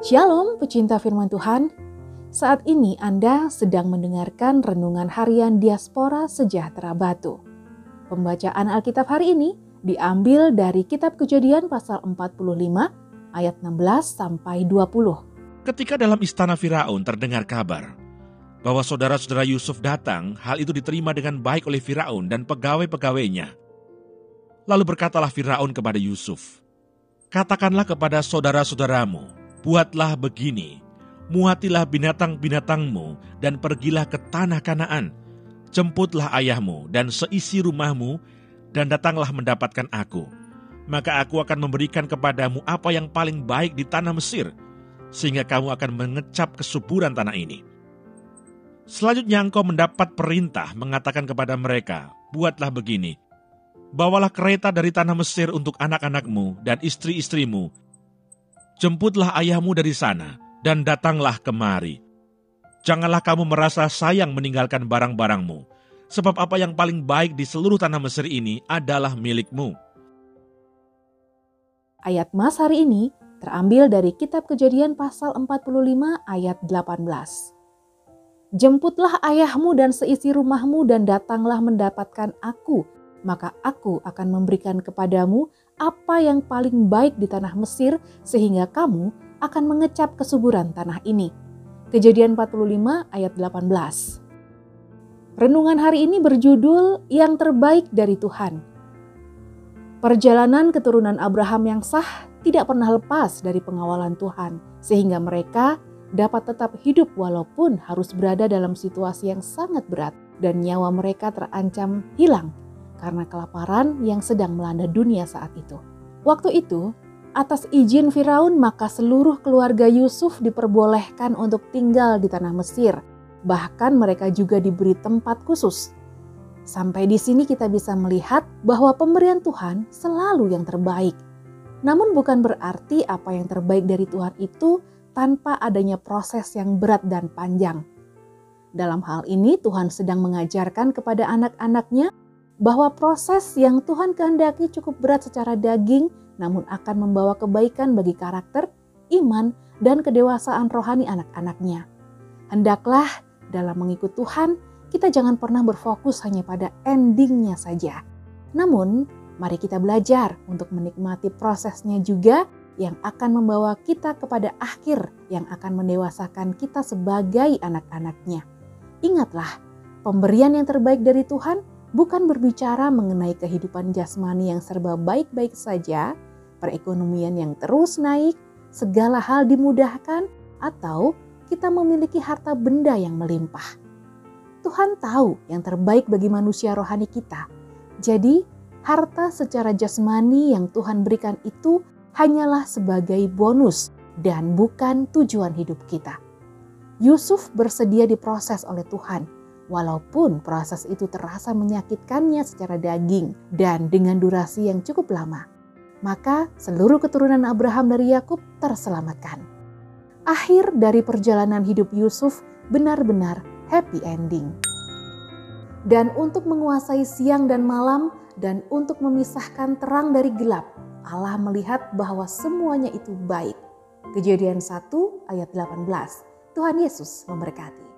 Shalom pecinta firman Tuhan. Saat ini Anda sedang mendengarkan renungan harian Diaspora Sejahtera Batu. Pembacaan Alkitab hari ini diambil dari kitab Kejadian pasal 45 ayat 16 sampai 20. Ketika dalam istana Firaun terdengar kabar bahwa saudara-saudara Yusuf datang, hal itu diterima dengan baik oleh Firaun dan pegawai-pegawainya. Lalu berkatalah Firaun kepada Yusuf, "Katakanlah kepada saudara-saudaramu, Buatlah begini, muatilah binatang-binatangmu dan pergilah ke tanah Kanaan. Jemputlah ayahmu dan seisi rumahmu dan datanglah mendapatkan aku. Maka aku akan memberikan kepadamu apa yang paling baik di tanah Mesir, sehingga kamu akan mengecap kesuburan tanah ini. Selanjutnya engkau mendapat perintah mengatakan kepada mereka, buatlah begini, bawalah kereta dari tanah Mesir untuk anak-anakmu dan istri-istrimu jemputlah ayahmu dari sana, dan datanglah kemari. Janganlah kamu merasa sayang meninggalkan barang-barangmu, sebab apa yang paling baik di seluruh tanah Mesir ini adalah milikmu. Ayat Mas hari ini terambil dari kitab kejadian pasal 45 ayat 18. Jemputlah ayahmu dan seisi rumahmu dan datanglah mendapatkan aku, maka aku akan memberikan kepadamu apa yang paling baik di tanah Mesir sehingga kamu akan mengecap kesuburan tanah ini. Kejadian 45 ayat 18. Renungan hari ini berjudul Yang Terbaik dari Tuhan. Perjalanan keturunan Abraham yang sah tidak pernah lepas dari pengawalan Tuhan, sehingga mereka dapat tetap hidup walaupun harus berada dalam situasi yang sangat berat dan nyawa mereka terancam hilang karena kelaparan yang sedang melanda dunia saat itu. Waktu itu, atas izin Firaun maka seluruh keluarga Yusuf diperbolehkan untuk tinggal di tanah Mesir. Bahkan mereka juga diberi tempat khusus. Sampai di sini kita bisa melihat bahwa pemberian Tuhan selalu yang terbaik. Namun bukan berarti apa yang terbaik dari Tuhan itu tanpa adanya proses yang berat dan panjang. Dalam hal ini Tuhan sedang mengajarkan kepada anak-anaknya bahwa proses yang Tuhan kehendaki cukup berat secara daging, namun akan membawa kebaikan bagi karakter, iman, dan kedewasaan rohani anak-anaknya. Hendaklah dalam mengikut Tuhan, kita jangan pernah berfokus hanya pada endingnya saja. Namun, mari kita belajar untuk menikmati prosesnya juga yang akan membawa kita kepada akhir yang akan mendewasakan kita sebagai anak-anaknya. Ingatlah, pemberian yang terbaik dari Tuhan bukan berbicara mengenai kehidupan jasmani yang serba baik-baik saja, perekonomian yang terus naik, segala hal dimudahkan, atau kita memiliki harta benda yang melimpah. Tuhan tahu yang terbaik bagi manusia rohani kita. Jadi, harta secara jasmani yang Tuhan berikan itu hanyalah sebagai bonus dan bukan tujuan hidup kita. Yusuf bersedia diproses oleh Tuhan walaupun proses itu terasa menyakitkannya secara daging dan dengan durasi yang cukup lama. Maka seluruh keturunan Abraham dari Yakub terselamatkan. Akhir dari perjalanan hidup Yusuf benar-benar happy ending. Dan untuk menguasai siang dan malam dan untuk memisahkan terang dari gelap, Allah melihat bahwa semuanya itu baik. Kejadian 1 ayat 18. Tuhan Yesus memberkati.